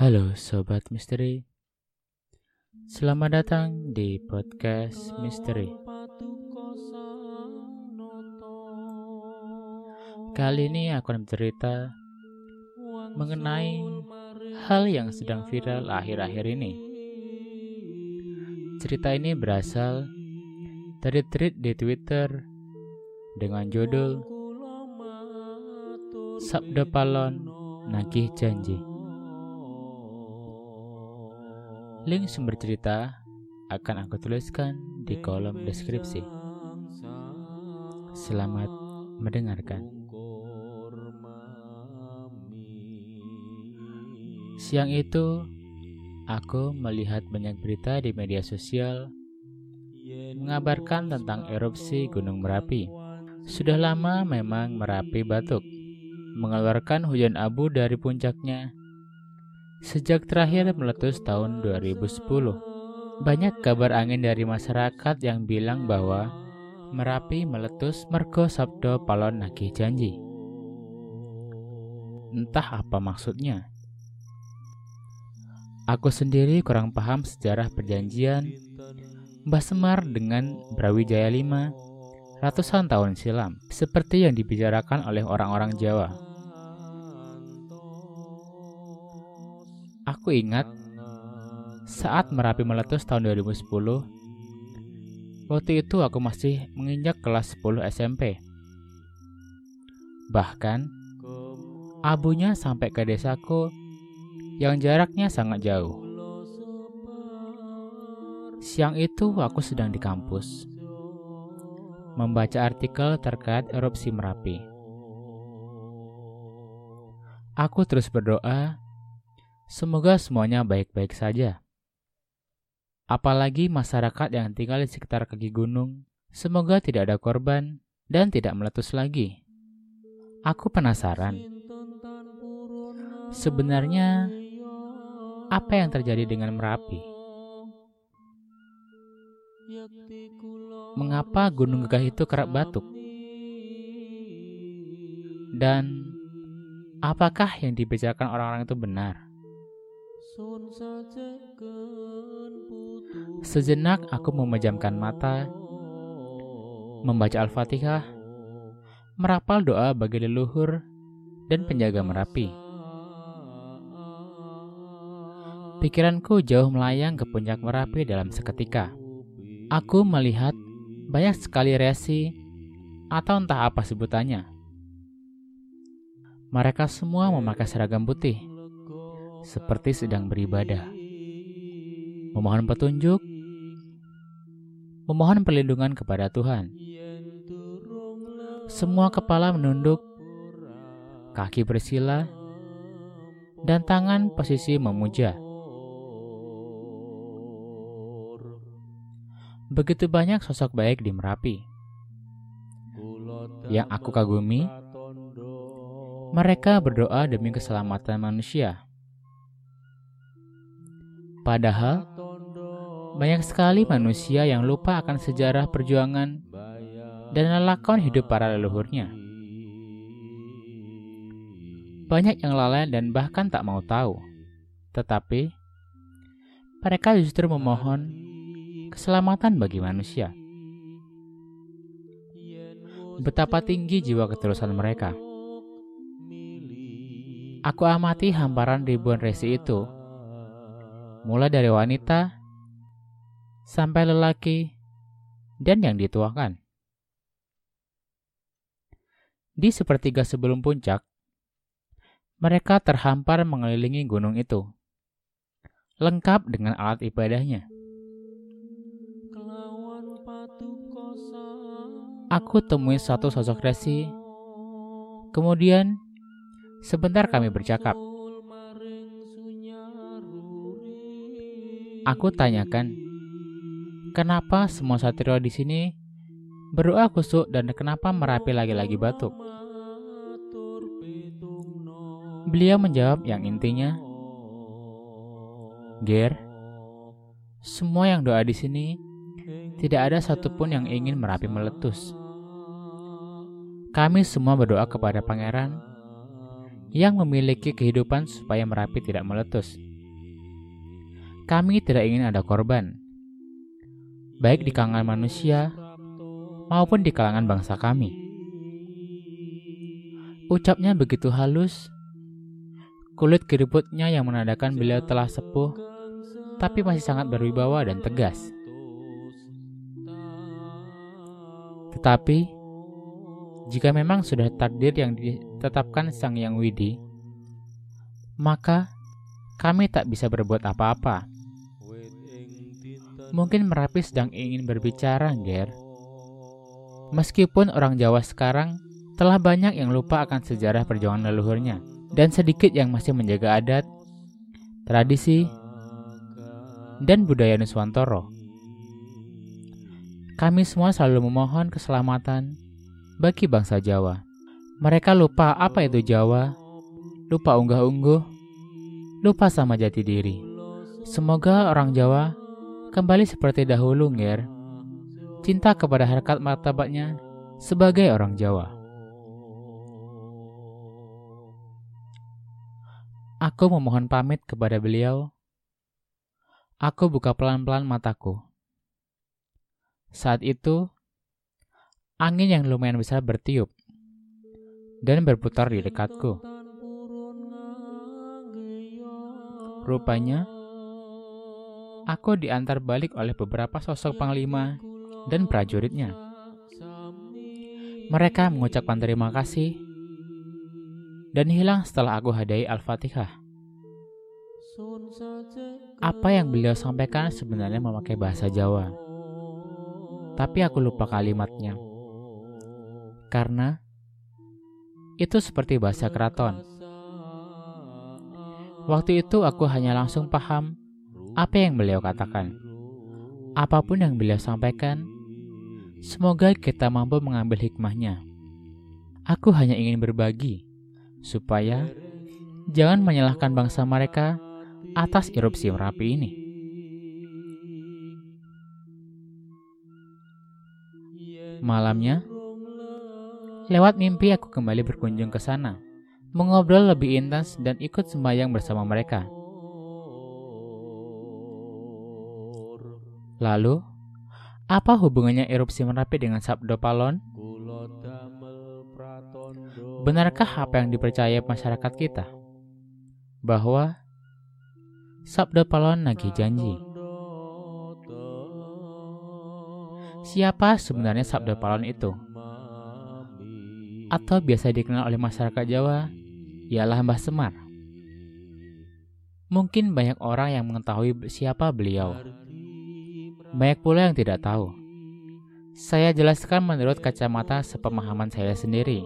Halo Sobat Misteri. Selamat datang di Podcast Misteri. Kali ini aku akan bercerita mengenai hal yang sedang viral akhir-akhir ini. Cerita ini berasal dari tweet di Twitter dengan judul Sabda Palon Nagih Janji Link sumber cerita akan aku tuliskan di kolom deskripsi. Selamat mendengarkan. Siang itu, aku melihat banyak berita di media sosial mengabarkan tentang erupsi Gunung Merapi. Sudah lama memang Merapi batuk, mengeluarkan hujan abu dari puncaknya Sejak terakhir meletus tahun 2010, banyak kabar angin dari masyarakat yang bilang bahwa Merapi meletus mergo sabdo palon nagih janji. Entah apa maksudnya. Aku sendiri kurang paham sejarah perjanjian Mbah Semar dengan Brawijaya V ratusan tahun silam, seperti yang dibicarakan oleh orang-orang Jawa. Aku ingat saat Merapi meletus tahun 2010, waktu itu aku masih menginjak kelas 10 SMP. Bahkan, abunya sampai ke desaku yang jaraknya sangat jauh. Siang itu aku sedang di kampus, membaca artikel terkait erupsi Merapi. Aku terus berdoa Semoga semuanya baik-baik saja. Apalagi masyarakat yang tinggal di sekitar kaki gunung, semoga tidak ada korban dan tidak meletus lagi. Aku penasaran. Sebenarnya apa yang terjadi dengan Merapi? Mengapa Gunung Gegah itu kerap batuk? Dan apakah yang dibicarakan orang-orang itu benar? Sejenak aku memejamkan mata, membaca Al-Fatihah, merapal doa bagi leluhur dan penjaga Merapi. Pikiranku jauh melayang ke puncak Merapi dalam seketika. Aku melihat banyak sekali resi atau entah apa sebutannya. Mereka semua memakai seragam putih seperti sedang beribadah, memohon petunjuk, memohon perlindungan kepada Tuhan. Semua kepala menunduk, kaki bersila, dan tangan posisi memuja. Begitu banyak sosok baik di Merapi. Yang aku kagumi, mereka berdoa demi keselamatan manusia. Padahal, banyak sekali manusia yang lupa akan sejarah perjuangan dan lelakon hidup para leluhurnya. Banyak yang lalai dan bahkan tak mau tahu, tetapi mereka justru memohon keselamatan bagi manusia. Betapa tinggi jiwa ketulusan mereka. Aku amati hamparan ribuan resi itu mulai dari wanita sampai lelaki dan yang dituakan. Di sepertiga sebelum puncak, mereka terhampar mengelilingi gunung itu, lengkap dengan alat ibadahnya. Aku temui satu sosok resi, kemudian sebentar kami bercakap. Aku tanyakan, kenapa semua satrio di sini berdoa kusuk dan kenapa Merapi lagi-lagi batuk? Beliau menjawab yang intinya, Ger, semua yang doa di sini tidak ada satupun yang ingin Merapi meletus. Kami semua berdoa kepada Pangeran yang memiliki kehidupan supaya Merapi tidak meletus. Kami tidak ingin ada korban, baik di kalangan manusia maupun di kalangan bangsa kami. Ucapnya begitu halus, kulit keriputnya yang menandakan beliau telah sepuh, tapi masih sangat berwibawa dan tegas. Tetapi, jika memang sudah takdir yang ditetapkan Sang Yang Widi, maka kami tak bisa berbuat apa-apa. Mungkin Merapi sedang ingin berbicara, Ger. Meskipun orang Jawa sekarang telah banyak yang lupa akan sejarah perjuangan leluhurnya, dan sedikit yang masih menjaga adat, tradisi, dan budaya Nuswantoro. Kami semua selalu memohon keselamatan bagi bangsa Jawa. Mereka lupa apa itu Jawa, lupa unggah-ungguh, lupa sama jati diri. Semoga orang Jawa kembali seperti dahulu, Nger. Cinta kepada harkat martabatnya sebagai orang Jawa. Aku memohon pamit kepada beliau. Aku buka pelan-pelan mataku. Saat itu, angin yang lumayan besar bertiup dan berputar di dekatku. Rupanya, aku diantar balik oleh beberapa sosok panglima dan prajuritnya. Mereka mengucapkan terima kasih dan hilang setelah aku hadai Al-Fatihah. Apa yang beliau sampaikan sebenarnya memakai bahasa Jawa, tapi aku lupa kalimatnya. Karena itu seperti bahasa keraton. Waktu itu aku hanya langsung paham apa yang beliau katakan. Apa pun yang beliau sampaikan, semoga kita mampu mengambil hikmahnya. Aku hanya ingin berbagi supaya jangan menyalahkan bangsa mereka atas erupsi Merapi ini. Malamnya, lewat mimpi aku kembali berkunjung ke sana, mengobrol lebih intens dan ikut sembahyang bersama mereka. Lalu, apa hubungannya erupsi Merapi dengan Sabdo Palon? Benarkah apa yang dipercaya masyarakat kita? Bahwa Sabda Palon nagih janji. Siapa sebenarnya Sabda Palon itu? Atau biasa dikenal oleh masyarakat Jawa, ialah Mbah Semar. Mungkin banyak orang yang mengetahui siapa beliau. Banyak pula yang tidak tahu. Saya jelaskan menurut kacamata sepemahaman saya sendiri.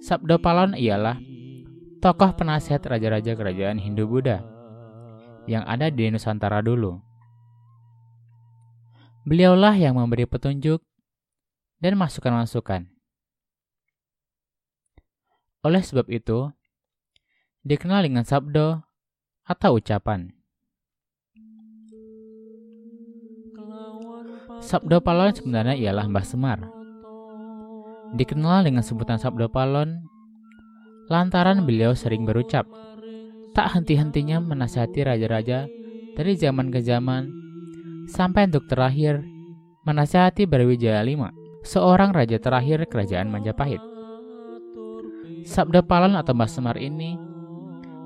Sabdo Palon ialah tokoh penasihat raja-raja kerajaan Hindu-Buddha yang ada di Nusantara dulu. Beliaulah yang memberi petunjuk dan masukan-masukan. Oleh sebab itu, dikenal dengan sabdo atau ucapan. Sabdo Palon sebenarnya ialah Mbah Semar dikenal dengan sebutan Sabdo Palon lantaran beliau sering berucap, tak henti-hentinya menasihati raja-raja dari zaman ke zaman, sampai untuk terakhir menasihati Brawijaya V, seorang raja terakhir kerajaan Majapahit. Sabda Palon atau Mbah Semar ini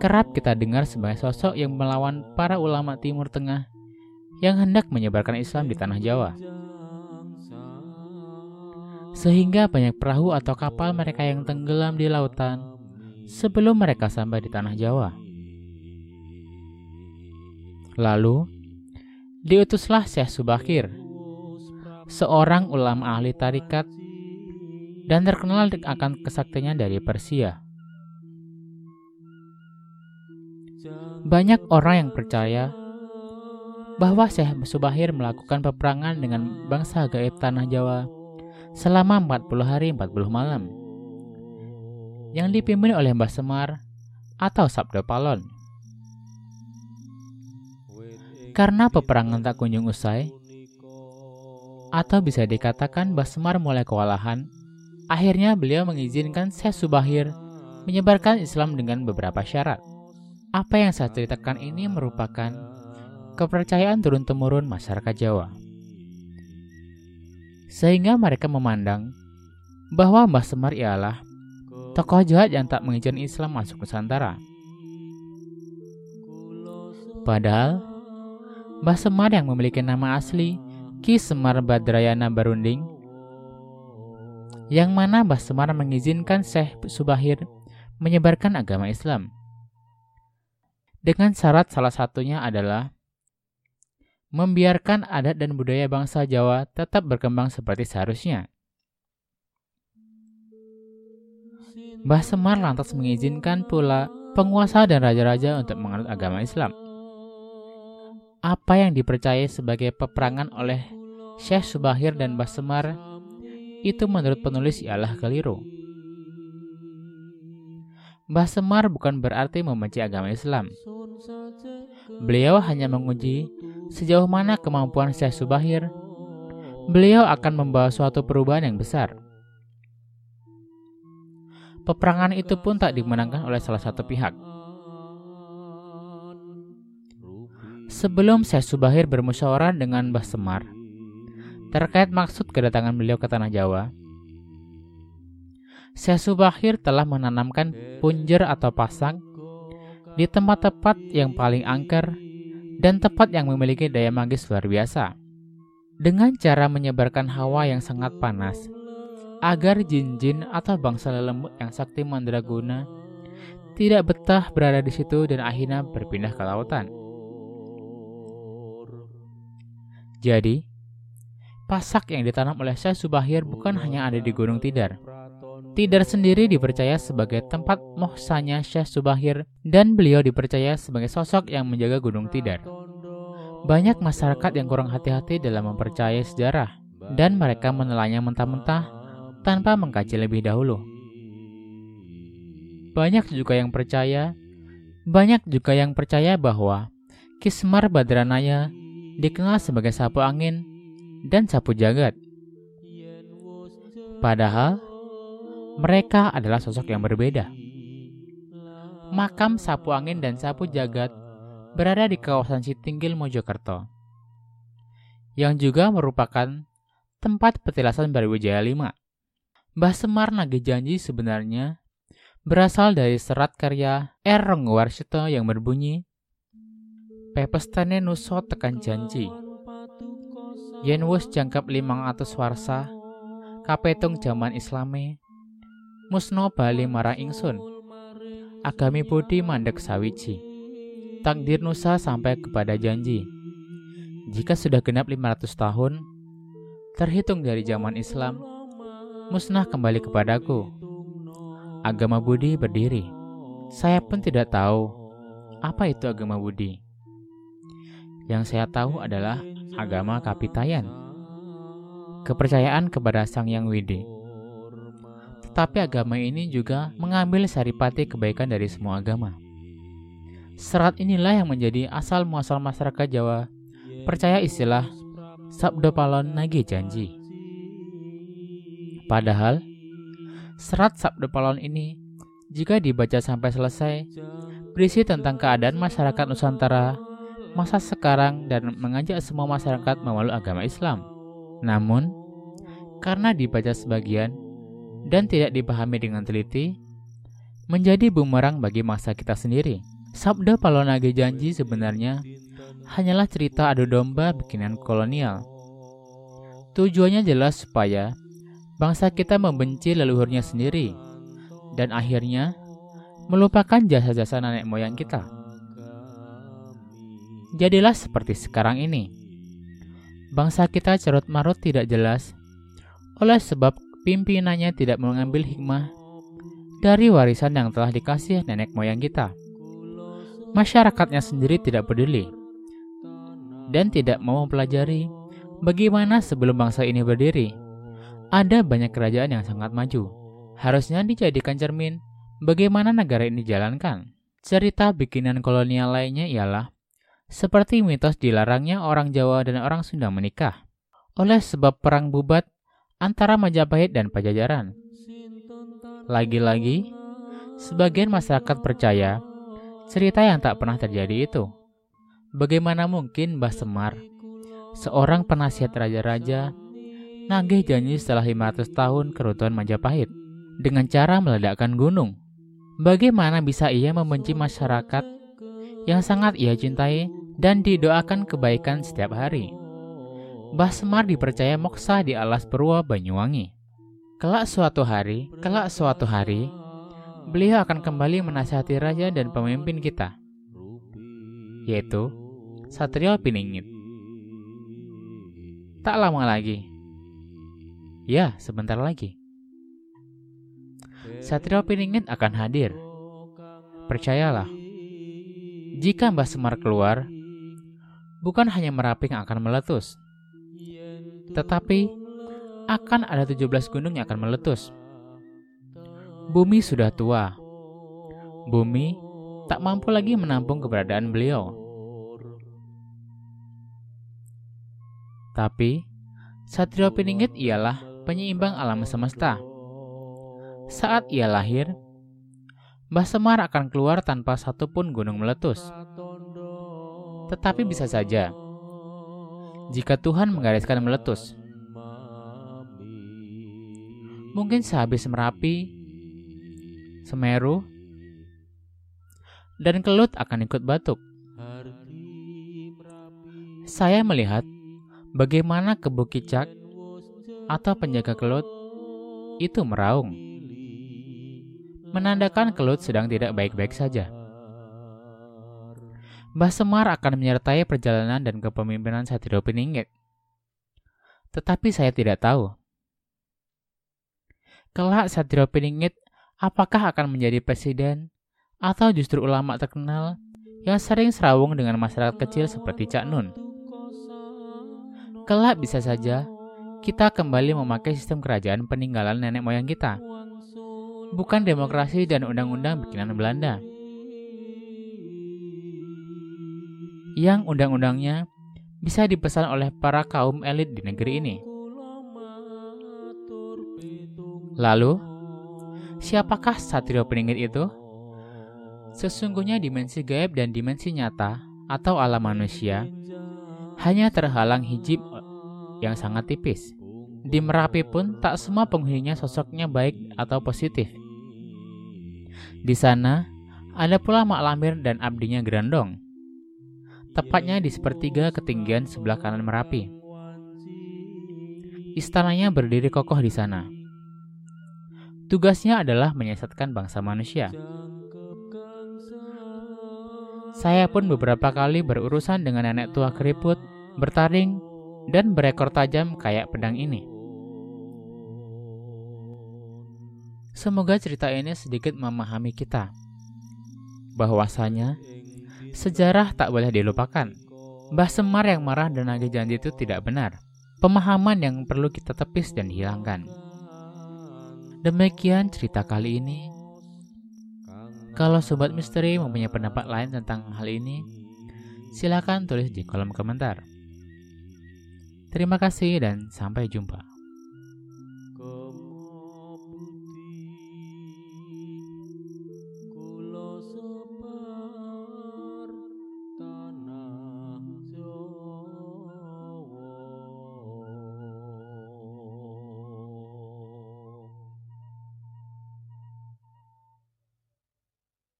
kerap kita dengar sebagai sosok yang melawan para ulama Timur Tengah yang hendak menyebarkan Islam di tanah Jawa sehingga banyak perahu atau kapal mereka yang tenggelam di lautan sebelum mereka sampai di tanah Jawa. Lalu, diutuslah Syekh Subakir, seorang ulama ahli tarikat dan terkenal akan kesaktinya dari Persia. Banyak orang yang percaya bahwa Syekh Subahir melakukan peperangan dengan bangsa gaib tanah Jawa selama 40 hari 40 malam yang dipimpin oleh Mbah Semar atau Sabda Palon. Karena peperangan tak kunjung usai, atau bisa dikatakan Mbah Semar mulai kewalahan, akhirnya beliau mengizinkan Syekh Subahir menyebarkan Islam dengan beberapa syarat. Apa yang saya ceritakan ini merupakan kepercayaan turun-temurun masyarakat Jawa. Sehingga mereka memandang bahwa Mbah Semar ialah tokoh jahat yang tak mengizinkan Islam masuk Nusantara. Padahal, Mbah Semar yang memiliki nama asli Ki Semar Badrayana Barunding, yang mana Mbah Semar mengizinkan Syekh Subahir menyebarkan agama Islam. Dengan syarat salah satunya adalah membiarkan adat dan budaya bangsa Jawa tetap berkembang seperti seharusnya. Mbah Semar lantas mengizinkan pula penguasa dan raja-raja untuk menganut agama Islam. Apa yang dipercaya sebagai peperangan oleh Syekh Subahir dan Mbah Semar itu menurut penulis ialah keliru. Mbah Semar bukan berarti membenci agama Islam. Beliau hanya menguji sejauh mana kemampuan Syekh Subahir. Beliau akan membawa suatu perubahan yang besar. Peperangan itu pun tak dimenangkan oleh salah satu pihak. Sebelum Syekh Subahir bermusyawarah dengan Mbah Semar terkait maksud kedatangan beliau ke tanah Jawa, Syekh Subahir telah menanamkan punjer atau pasang di tempat tepat yang paling angker dan tempat yang memiliki daya magis luar biasa. Dengan cara menyebarkan hawa yang sangat panas, agar jin-jin atau bangsa lelembut yang sakti mandraguna tidak betah berada di situ dan akhirnya berpindah ke lautan. Jadi, pasak yang ditanam oleh Syekh Subahir bukan hanya ada di Gunung Tidar. Tidar sendiri dipercaya sebagai tempat mohsanya Syekh Subahir dan beliau dipercaya sebagai sosok yang menjaga Gunung Tidar. Banyak masyarakat yang kurang hati-hati dalam mempercayai sejarah dan mereka menelannya mentah-mentah tanpa mengkaji lebih dahulu. Banyak juga yang percaya, banyak juga yang percaya bahwa Kismar Badranaya dikenal sebagai sapu angin dan sapu jagat. Padahal mereka adalah sosok yang berbeda. Makam sapu angin dan sapu jagat berada di kawasan Sitinggil Mojokerto, yang juga merupakan tempat petilasan Barwijaya V. Mbah Semar Nage Janji sebenarnya berasal dari serat karya R. Renggawarsito yang berbunyi Pepestane nuso tekan janji Yen wus jangkap limang atus warsa Kapetung zaman islame Musno bali marang ingsun Agami budi mandek sawiji Takdir Nusa sampai kepada janji Jika sudah genap 500 tahun Terhitung dari zaman Islam musnah kembali kepadaku. Agama Budi berdiri. Saya pun tidak tahu apa itu agama Budi. Yang saya tahu adalah agama Kapitayan. Kepercayaan kepada Sang Yang Widi. Tetapi agama ini juga mengambil saripati kebaikan dari semua agama. Serat inilah yang menjadi asal muasal masyarakat Jawa percaya istilah Sabdo Palon Nagi Janji. Padahal, serat Sabda Palon ini jika dibaca sampai selesai, berisi tentang keadaan masyarakat Nusantara masa sekarang dan mengajak semua masyarakat memeluk agama Islam. Namun, karena dibaca sebagian dan tidak dipahami dengan teliti, menjadi bumerang bagi masa kita sendiri. Sabda Palonage Janji sebenarnya hanyalah cerita adu domba bikinan kolonial. Tujuannya jelas supaya bangsa kita membenci leluhurnya sendiri dan akhirnya melupakan jasa-jasa nenek moyang kita. Jadilah seperti sekarang ini. Bangsa kita cerut marut tidak jelas oleh sebab pimpinannya tidak mengambil hikmah dari warisan yang telah dikasih nenek moyang kita. Masyarakatnya sendiri tidak peduli dan tidak mau mempelajari bagaimana sebelum bangsa ini berdiri ada banyak kerajaan yang sangat maju. Harusnya dijadikan cermin bagaimana negara ini dijalankan. Cerita bikinan kolonial lainnya ialah seperti mitos dilarangnya orang Jawa dan orang Sunda menikah oleh sebab perang bubat antara Majapahit dan Pajajaran. Lagi-lagi, sebagian masyarakat percaya cerita yang tak pernah terjadi itu. Bagaimana mungkin Mbah Semar, seorang penasihat raja-raja, nagih janji setelah 500 tahun kerutuan Majapahit dengan cara meledakkan gunung? Bagaimana bisa ia membenci masyarakat yang sangat ia cintai dan didoakan kebaikan setiap hari? Mbah Semar dipercaya moksa di alas Purwa Banyuwangi. Kelak suatu hari, kelak suatu hari, beliau akan kembali menasihati raja dan pemimpin kita yaitu Satrio Piningit. Tak lama lagi. Ya, sebentar lagi. Satrio Piningit akan hadir. Percayalah, jika Mbah Semar keluar, bukan hanya Merapi yang akan meletus, tetapi akan ada 17 gunung yang akan meletus. Bumi sudah tua. Bumi tak mampu lagi menampung keberadaan beliau. Tapi, Satrio Piningit ialah penyeimbang alam semesta. Saat ia lahir, Mbah Semar akan keluar tanpa satupun gunung meletus. Tetapi bisa saja, jika Tuhan menggariskan meletus, mungkin sehabis Merapi, Semeru, dan kelut akan ikut batuk. Saya melihat bagaimana kebu kicak atau penjaga kelut itu meraung, menandakan kelut sedang tidak baik-baik saja. Mbah Semar akan menyertai perjalanan dan kepemimpinan Satrio Piningit. Tetapi saya tidak tahu. Kelak Satrio Piningit apakah akan menjadi presiden atau justru ulama terkenal yang sering serawung dengan masyarakat kecil seperti Cak Nun. Kelak bisa saja kita kembali memakai sistem kerajaan peninggalan nenek moyang kita, bukan demokrasi dan undang-undang bikinan Belanda. Yang undang-undangnya bisa dipesan oleh para kaum elit di negeri ini. Lalu, siapakah Satrio Peningit itu? Sesungguhnya dimensi gaib dan dimensi nyata atau alam manusia hanya terhalang hijib yang sangat tipis. Di Merapi pun tak semua penghuninya sosoknya baik atau positif. Di sana ada pula Mak Lamir dan abdinya Gerandong. Tepatnya di sepertiga ketinggian sebelah kanan Merapi. Istananya berdiri kokoh di sana. Tugasnya adalah menyesatkan bangsa manusia. Saya pun beberapa kali berurusan dengan nenek tua keriput, bertaring, dan berekor tajam kayak pedang ini. Semoga cerita ini sedikit memahami kita bahwasanya sejarah tak boleh dilupakan. Mbah Semar yang marah dan nagih janji itu tidak benar. Pemahaman yang perlu kita tepis dan hilangkan. Demikian cerita kali ini. Kalau sobat misteri mempunyai pendapat lain tentang hal ini, silakan tulis di kolom komentar. Terima kasih dan sampai jumpa.